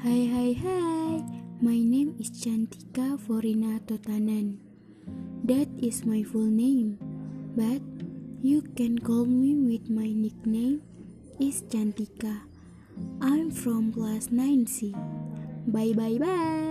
Hai hai hai, my name is Chantika Forina Totanan. That is my full name, but you can call me with my nickname is Chantika. I'm from class 9C. Bye bye bye.